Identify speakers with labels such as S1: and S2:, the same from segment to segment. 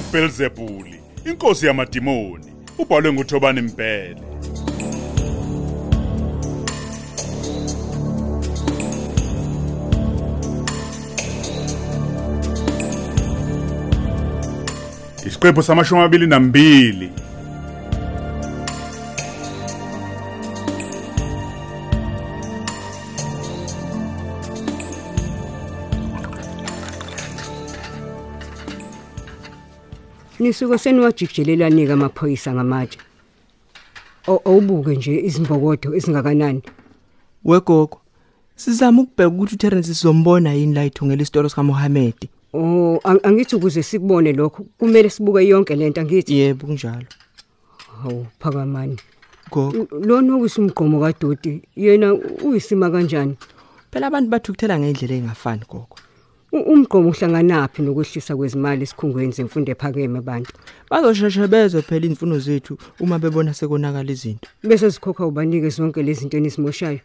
S1: uBelzebuli inkosi yamadimoni ubhalwe nguThobani Mbhele Isiqephu samashumi amabili nambili.
S2: Nisuke seniwajikijelelanika amaphoyisa ngamatshe. Awubuke nje izimbokodo ezingakanani.
S3: Wegogo. Sizama ukubheka ukuthi uTerence sizombona yini la ithungela isitolo sika Mohammed.
S2: Oh ang- angithi ukuze sikubone lokho kumele sibuke yonke lento angithi.
S3: Yebo kunjalo.
S2: Hawu phakamani.
S3: Gogo.
S2: Lona okusimgqomo kaDoti yena uyisima kanjani?
S3: Phela abantu bathukuthela ngendlela engafani gogo.
S2: U- Umgqomo uhlanganaphi nokwehlisa kwezimali esikhungweni zemfundo ephakeme abantu.
S3: Bazosheshe bezwe phela imfuno zethu uma bebona sekonakala izinto.
S2: Bese sikhokha ubanike zonke lezi zinto enismoshayo.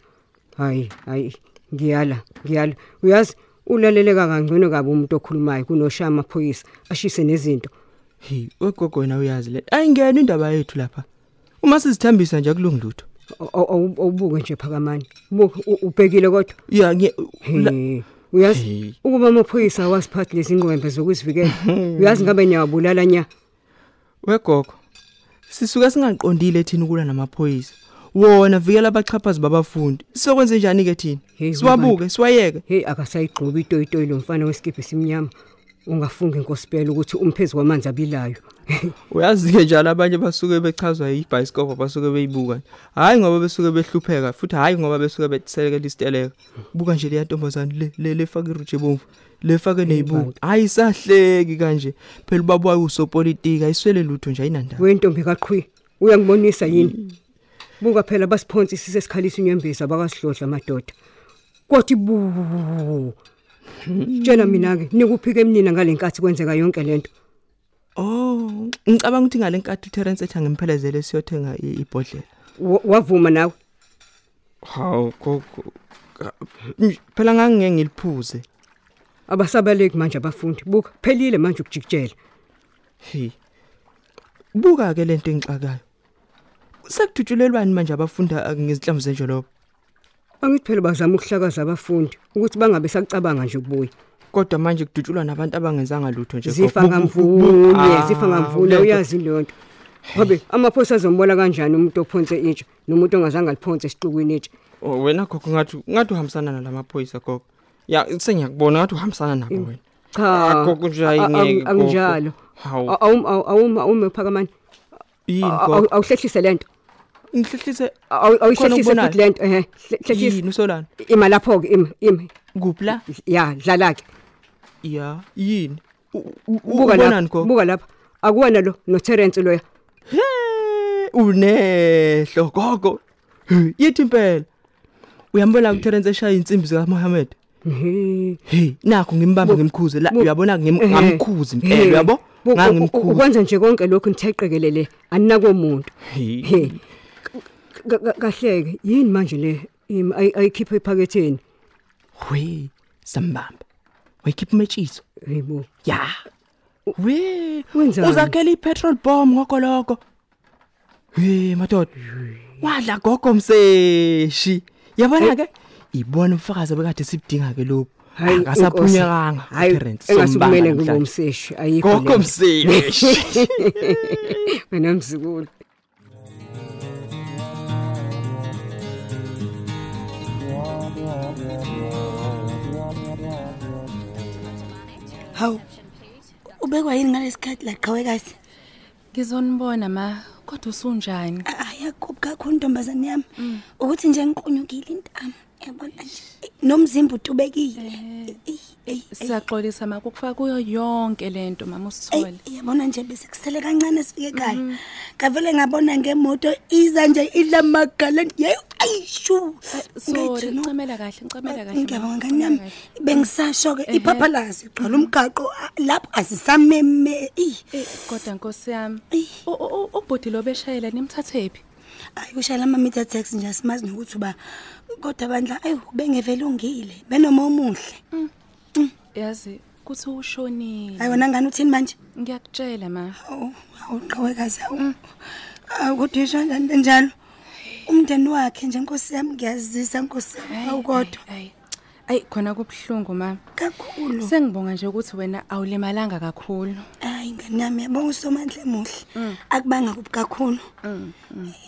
S2: Hayi, hayi, ngiyala, ngiyala. Uyazi ulaleleka kangcono kabi umuntu okhulumayo kunoshaya amaphoyisa ashise nezinto.
S3: Hey, wegogo wena uyazi le. Ayingena indaba yethu lapha. Uma sizithambisa nje kulungilutho.
S2: Aw- aw- Awubuke nje phakamani. Buka u- ubhekile kodwa.
S3: Ya nge la-
S2: Hey, uyazi
S3: Hey.
S2: ukuba amaphoyisa awasiphathi lezi ngwembe zokuzivikela. Uyazi ngabe niyabulala nya.
S3: wegogo. Sisuke singaqondile thina ukulwa namaphoyisa. Wona vikela abachaphazi babafundi. Sizokwenza njani ke thina?
S2: Hey,
S3: Siwabuke, siwayeke.
S2: Hey akasayigxobi itoyitoyi lo mfana weskipi simnyama. Ungafunga inkosipela ukuthi umphezi kwamanzi abilayo.
S3: Uyazi ke njalo abanye basuke bechazwa yibicycle basuke beyibuka. Hayi ngoba besuke behlupheka futhi hayi ngoba besuke betsekela isiteleka. Buka nje le ntombazane le le lefaka iruje bomvu. Lefake neyibuka. Hayi sahleki kanje. Phela ubaba wayo usopolitika iswele lutho nje ayinandaba.
S2: Wentombi kaqhwi. Uyangibonisa yini? Buka phela basiphonsi sisesikhalisa inyembezi abakasihlohla amadoda. Kwathi bu. Tshela mina ke nikuphike emnina ngalenkathi kwenzeka yonke lento.
S3: Oh, ngicabanga ukuthi ngalenkathi uTerence ethi angemphelezele siyothenga i- ibhodlela.
S2: Wa- Wavuma nawe.
S3: Hawu gogo. Phela ngangeke ngiliphuze.
S2: Abasabaleki manje abafundi. Buka phelile manje ukujikijela.
S3: Hey. Buka ke lento engixakayo. Sekuthutshulelwani manje abafunda ngezinhlamvu zenjolobo.
S2: Angithi phela bazama ukuhlakaza abafundi ukuthi bangabe sacabanga nje ukubuya.
S3: Kodwa manje kudutshulwa nabantu abangenzanga lutho nje.
S2: Zifa
S3: gogo. Bu- bu- bu-
S2: ngamvunye,
S3: Ah,
S2: zifa ngamvunye
S3: lento-
S2: uyazi lonto. Ngobe amaphoyisa azombona kanjani umuntu ophonse itshe nomuntu ongazange aliphonse esiqhukwini itshe.
S3: Oh, wena gogo ngathi ngathi uhambisana nalamaphoyisa gogo. Ya sengiyakubona ngathi uhambisana nabo wena.
S2: Cha.
S3: Ah, gogo nje
S2: a- a-
S3: ayingeke, gogo.
S2: Anginjalo.
S3: Hawu.
S2: Awuma awuma awuma phakamani.
S3: Yini
S2: Aw-
S3: gogo?
S2: Awuhlehlise lento.
S3: Ngihlehlise
S2: Aw- Awuhlehlise
S3: ukubonayo?
S2: futhi lento ehe. Hlehlise.
S3: yini usolana?
S2: Ima lapho ke ima ima.
S3: Kuphi la?
S2: Ya dlala ke.
S3: Ya, yini? U- u-
S2: Buka
S3: ubonani
S2: lapha.
S3: gogo?
S2: Buka lapha. Akuwena lo no Terence loya.
S3: He, unehlo gogo. He, Yithi impela. Uyambona uTerence eshaya insimbi zika Mohammed?
S2: Ehe.
S3: Hey, nakho ngimbamba ngimkhuze la
S2: bu-
S3: uyabona ngim-
S2: Ehhe.
S3: ngamkhuzi
S2: He.
S3: impela uyabo?
S2: Bu- u- u-
S3: Ngangimkhuza.
S2: Ukwenza nje konke lokhu nitheqekelele anako umuntu.
S3: Hey.
S2: He. Ka- ka- Kahleke yini manje le im ay- ayikhipha ephaketheni.
S3: We, sambamba. Wayikhipha umetshiso.
S2: Hayibo.
S3: Ya. We,
S2: Wenzani?
S3: uzakhela ipetrol bomb ngoko lokho. Hey, madoda. Wadla gogo mseshi. Yabona ke? Ibona umfakazi bekade sibudinga ke lokho.
S2: Hayi
S3: Akasaphunyekanga
S2: Hayi
S3: uTerence.
S2: engasukumele
S3: sombanga namhlanje.
S2: ngingomseshi ayikho.
S3: Gogo
S2: le.
S3: mseshi.
S2: Wena mzukulu.
S4: Hawu. Ubekwa yini ngalesikhathi la qhawekazi?
S5: Ngizonibona ma kodwa usunjani?
S4: Ayakubi kakhulu ntombazane yami. Ukuthi nje ngiqunyukile intamo. Yabona nje. Nomzimba utubekile. Ey, ey,
S5: Siyaxolisa ma kukufa kuyo yonke lento mama usithole.
S4: ey, yabona nje bese kusele kancane sifike ekhaya. Kavele ngabona ngemoto iza nje idla magala. Yeyo ayishu.
S5: Sorry, ncamela kahle, ncamela kahle.
S4: Ngiyabonga
S5: ma,
S4: ngani yami.
S5: ncamela kahle.
S4: Bengisasho ke
S5: Ehhe.
S4: iphaphalazi gcwala umgaqo ah, lapho asisameme. Ey.
S5: Eh kodwa Nkosi yami.
S4: Ey.
S5: u- u- Ubhudi lo beshayela nimthathephi?
S4: Ayi ushayela ama meter taxi nje asimazi nokuthi uba kodwa bandla ayu bengevela ungile benoma omuhle.
S5: Yazi kuthi ushonile.
S4: Hayi wena ngani uthini manje?
S5: Ngiyakutshela ma.
S4: Awu awuqhawekazi awu awu kodwa isho kanjani benjalo umndeni wakhe nje nkosi yami ngiyazisa nkosi yami awukodwa
S5: ayi ayi khona kubuhlungu mama
S4: kakhulu.
S5: Sengibonga nje ukuthi wena awulimalanga kakhulu.
S4: Hayi ngani yami? Yabonga usomandla emuhle akubanga kubi kakhulu.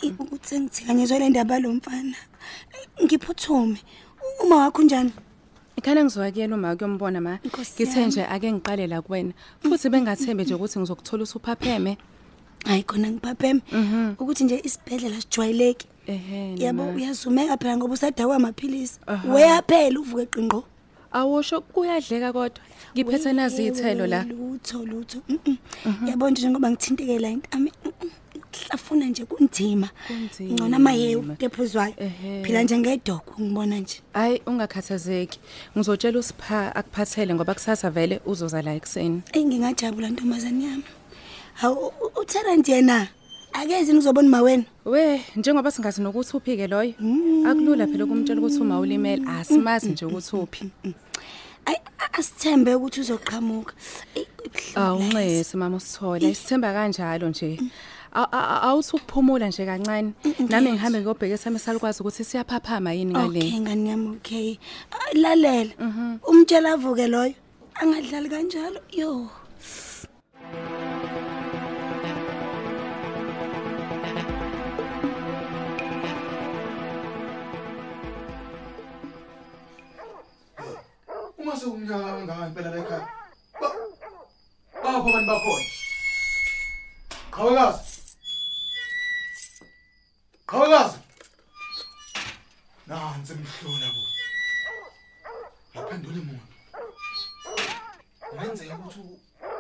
S4: I- ukuthi sengithikanyezwe le ndaba lo mfana. Ngiphuthume. Uma wakho njani
S5: ikhane ngizowakuyela uma kuyombona ma.
S4: Nkosi
S5: ngithe
S4: yami.
S5: nje ake ngiqale la kuwena. Futhi bengathembe nje ukuthi ngizokuthola usuphapheme.
S4: Hayi khona ngiphapheme ukuthi nje isibhedlela sijwayeleki
S5: ehe
S4: yabo
S5: nama.
S4: uyazumeka phela ngoba usadakwa amaphilisi weyaphela uvuke qinqo
S5: awusho kuyadleka kodwa ngiphethe nazi iy'thelo la
S4: lutho lutho Mm, mm. yabo nje njengoba ngithinteke la intami hlafuna nje kunzima
S5: Kunzima.
S4: ngcono amaye udephuzwayo
S5: Ehhe.
S4: phela nje ngedokho ngibona nje
S5: hayi ungakhathazeki ngizotshela usipha akuphathele ngoba kusasa vele uzoza la ekuseni
S4: eyi ngingajabula ntombazane yami hawu u- uterent yena akezi ngizobona uma wena
S5: we njengoba singazi nokuthi uphi-ke loyo akulula phela ukumtshela ukuthi uma ulimele asimazi nje ukuthi uphi.
S4: Ayi a- asithembe ukuthi uzoqhamuka.
S5: Awunxese mama usithola isithemba kanjalo nje. Awuthi ukuphumula nje kancane. Nami ngihambe ngiyobheka esami salukwazi ukuthi siyaphaphama yini ngale.
S4: Okay ngani yami okay. Lalela. Umtshela avuke loyo. Angadlali kanjalo? Yo.
S6: Uma sewumnyaka kangaka impela la ekhaya Ba- bapho abantu bakhona? Qhawekazi qhawekazi nansi mhlona bo. Yaphendula imuntu kungenzeka ukuthi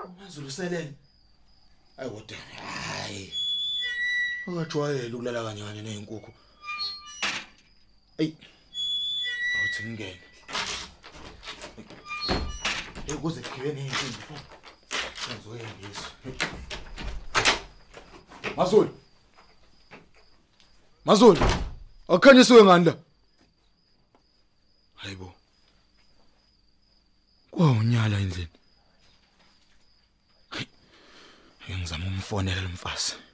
S6: umazulu uselele. Ayi kodwa hayi. Ungajwayeli ukulala kanyane nezinkukhu eyi awuthi ngingene. Ukuze kugqibe ney'nsimbi. Pho engizoyengisa mazulu. Mazulu akukhanyisiwe ngani la? Hayi bo. Kwawunyala endlini. Hayi, ake ngizama umfonela lo mfazi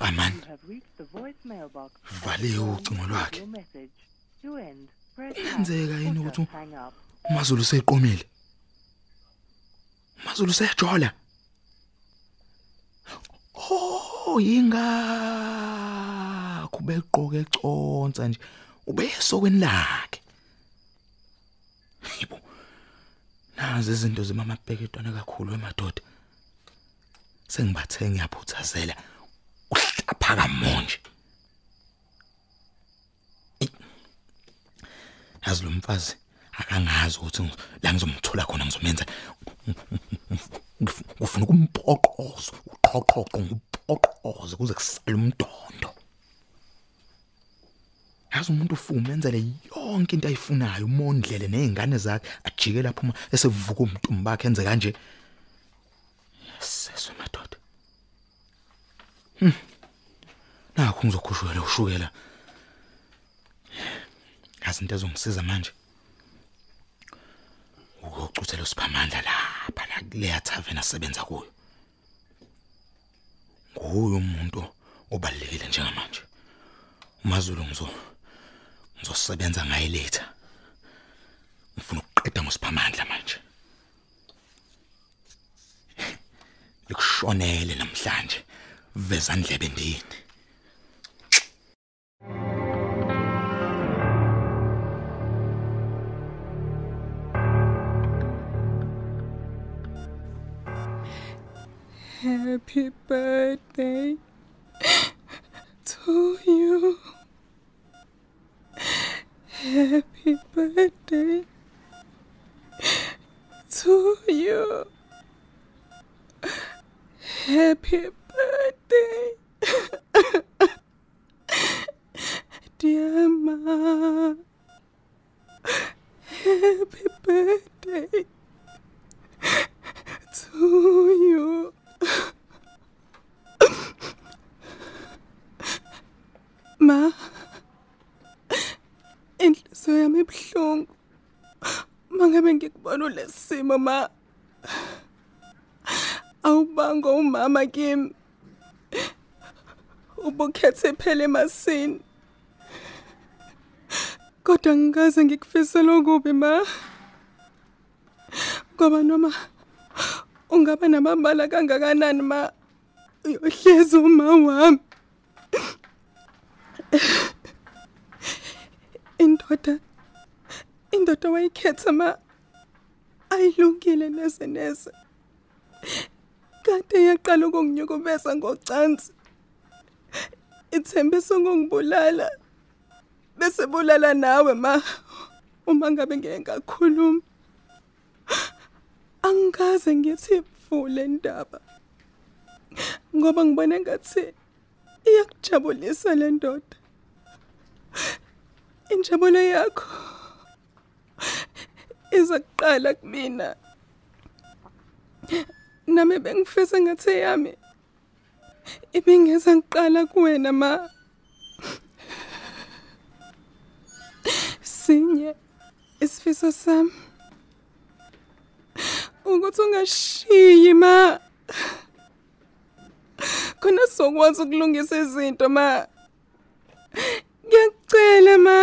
S6: aman
S7: You have reached the voicemail box.
S6: valiwe ucingo lwakhe. Kuyenzeka
S7: hash
S6: yini ukuthi umazulu useqomile umazulu useyajola? Oh yingakho beqoke econsa nje. Ubeyesokweni lakhe. Yibo nazi izinto zemama bheketwana kakhulu emadoda. Sengibathe ngiyaphuthazela. Uhlapha kamonje yazi lo mfazi akangazi ukuthi ngiz- la ngizomthola khona ngizomenza. Ngif- ngifuna ukumpoqoza uqoqoqo ngumpoqoze kuze kusale umdondo yazi umuntu ufuna umenzele yonke into ayifunayo umondlele nezingane zakhe ajike lapho uma esevuka umntumbi bakhe enze kanje. Yeseswe madoda. Hm nakho ngizokhushukela ushukela. Yazi into ezongisiza manje? Ukuyocuthela usiphamandla lapha la kuleya tavern asebenza kuyo. Nguye umuntu obalekile njengamanje. Umazulu ngizo ngizosebenza ngaye later. Ngifuna ukuqeda ngosiphamandla manje. Likushonele namhlanje. Veza ndlebe ndini.
S5: Happy birthday lesimo ma awubango umama kimi. Ubukhethe phela emasini kodwa ngikaze ngikufise lokubi ma. Ngoba noma ungaba namabala kangakanani ma uyohlezi uma wami. Indoda indoda wayikhetha ma. Ayilungile neze neze. Kade yaqala ukunginyukubeza ngocansi. Ithembiso ngongibulala bese bulala nawe ma. Uma ngabe ngeke ngakhuluma angikaze ngithi vule indaba. Ngoba ngibona ngathi iyakujabulisa le ndoda. Injabulo yakho iza kuqala kumina. Nami bengifisa ngathi yami ibingeza ngiqala kuwena ma. Sinye isifiso sami. Ukuthi ungashiyi ma. Khona sokwazi ukulungisa izinto ma. Ngiyacela ma.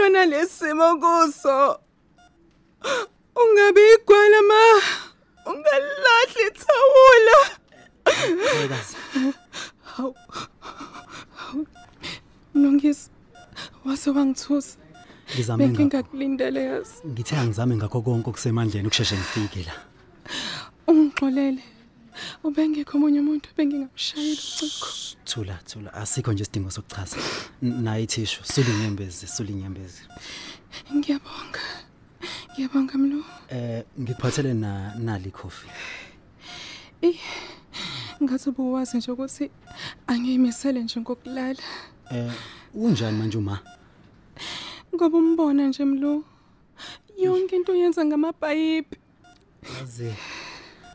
S5: Yilwa nalesimo kuso. Ungabe igwala ma. Ungalahli ithawula.
S8: Wekazi,
S5: hawu. Hawu. mlungisi wase wangithusa.
S8: Ngizame ngakho.
S5: bengingakulindele yazi.
S8: Ngithe angizame ngakho konke okusemandleni ukusheshe ngifike la.
S5: ungixolele. Ubengekho omunye umuntu bengingamshayela ucingo
S8: Thula, thula, asikho nje isidingo sokuchaza. N- Nayi thishu, suli inyembezi, suli inyembezi.
S5: ngiyabonga ngiyabonga mlo
S8: Eh, ngikuphathele na nali coffee.
S5: ngathi ubuwazi nje ukuthi angiyimisele nje ngokulala
S8: Eh, unjani manje uma?
S5: ngoba umbona nje mlo yonke into uyenza ngamabhayipi
S8: Yazi.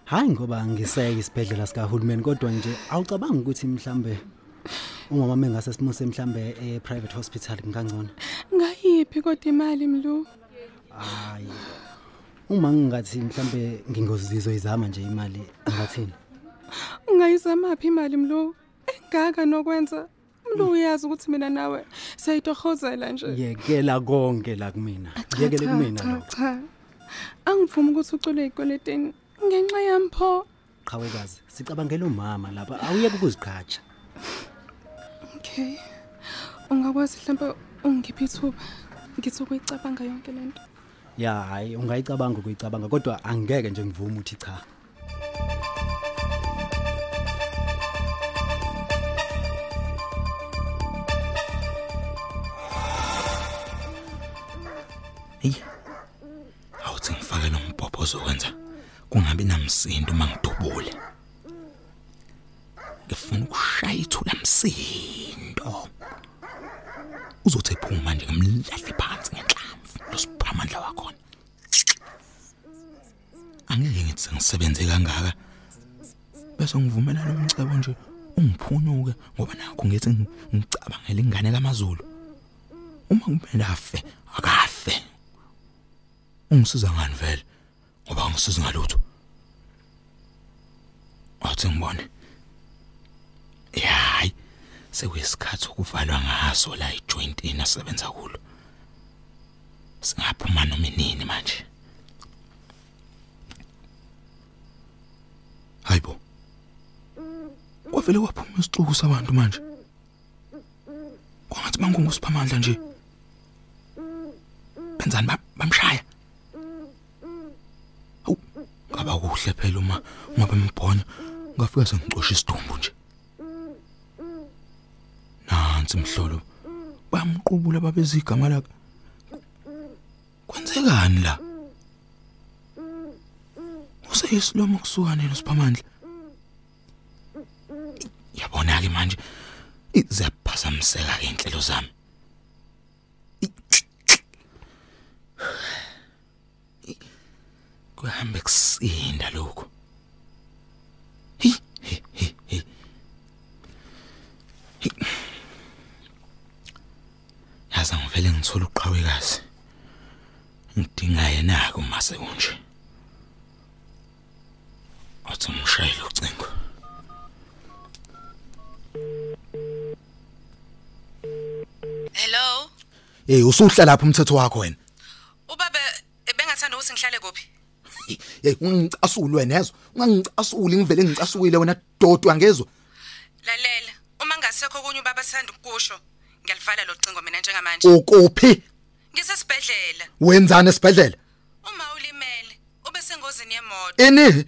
S8: Hayi ngoba ngiseke isibhedlela sikahulumeni kodwa nje awucabangi ukuthi mhlambe umama mengase simuse mhlambe e private hospital ngangcono.
S5: ngayiphi kodwa imali mlo
S8: Hayi. Uma ngingathi mhlambe ngingozizwe izama nje imali ngathini?
S5: ungayizamaphi imali mlo engaka nokwenza mlo uyazi ukuthi mina nawe siyayitohozela nje
S8: Yekela konke la kumina. Yekele
S5: Cha,
S8: kumina
S5: cha,
S8: lo.
S5: cha angivumi ukuthi ucule ikweleteni ngenxa yampho
S8: Qhawekazi, sicabangela umama lapha. Awuyeke ukuziqhatsha.
S5: okay ungakwazi mhlawumbe ungiphi ithuba ngithi ukuyicabanga yonke lento
S8: Ya, hayi ungayicabanga ukuyicabanga kodwa angeke nje ngivume uthi cha.
S6: Hey. Awuthi ngifake lo mbhobho ozokwenza kungabi namsindo uma ngidubule. Ngifuna ukushaya ithula msindo. Uzothi ephuma nje ngimlahle phansi ngenhlamvu losiphamandla wakhona. Angeke ngithi ngisebenze kangaka. Bese ngivumela lo mcebo nje ungiphunyuke ngoba nakho ngithi ngicabangela ingane kaMazulu. Uma kumele afe akafe. Ungisiza ngani vele? Ngoba ngisiza ngalutho. Athi ngibone. Yayi. Sekuyisikhathi ukuvalwa ngaso la ijointini asebenza kulo. Singaphuma noma inini manje. Hayibo. Kwavele kwaphuma isixuku sabantu manje. Kwangathi bangungusiphamandla nje. Benzani ba- bamshaya? Hawu, ngaba kuhle phela uma uma bembhonya ngafika sengicosha isidumbu nje. Nansi mhlolo. Bamqubula babeza igama lakhe. Kwenzekani la? Useyisilomo kusukane losiphamandla. Yabona ke manje iziyaphazamiseka ke inhlelo zami. Kuhamba kusinda lokho. Hi hi hi. Yaza ngivele ngithola uqhawekazi. ngidinga yena ke uma sekunje athi ngishayele ucingo
S5: Hello.
S6: hey usuhla lapha umthetho wakho wena
S5: Ubaba bengathanda ukuthi ngihlale kuphi?
S6: Hey ungicasule wena yezwa ungangicasuli ngivele ngicasukile wena dodwa ngezwe
S5: Lalela, uma ngasekho kunye ubaba sanda ukusho, ngiyalivala lo cingo mina njengamanje.
S6: ukuphi
S5: Ngisesibhedlela.
S6: wenzani esibhedlela
S5: Uma ulimele, ube sengozini yemoto.
S6: ini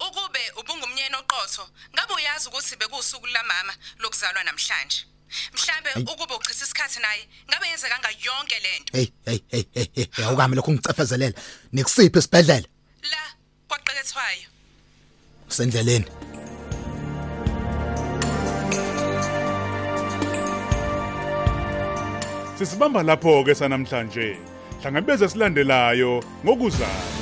S5: Ukube ubungumnyeni oqotho, ngabe uyazi ukuthi bekusuku lamama lokuzalwa namhlanje. Mhlambe ukube uchitha isikhathi naye, ngabe yenzeka nga yonke lento.
S6: hey hey hey hey awukami lokho ngicefezelela nikusiphi esibhedlela
S5: La kwaqekethwayo.
S6: sendleleni
S1: Sisibamba lapho ke sanamhlanje. Hlangabeze silandelayo ngokuzayo.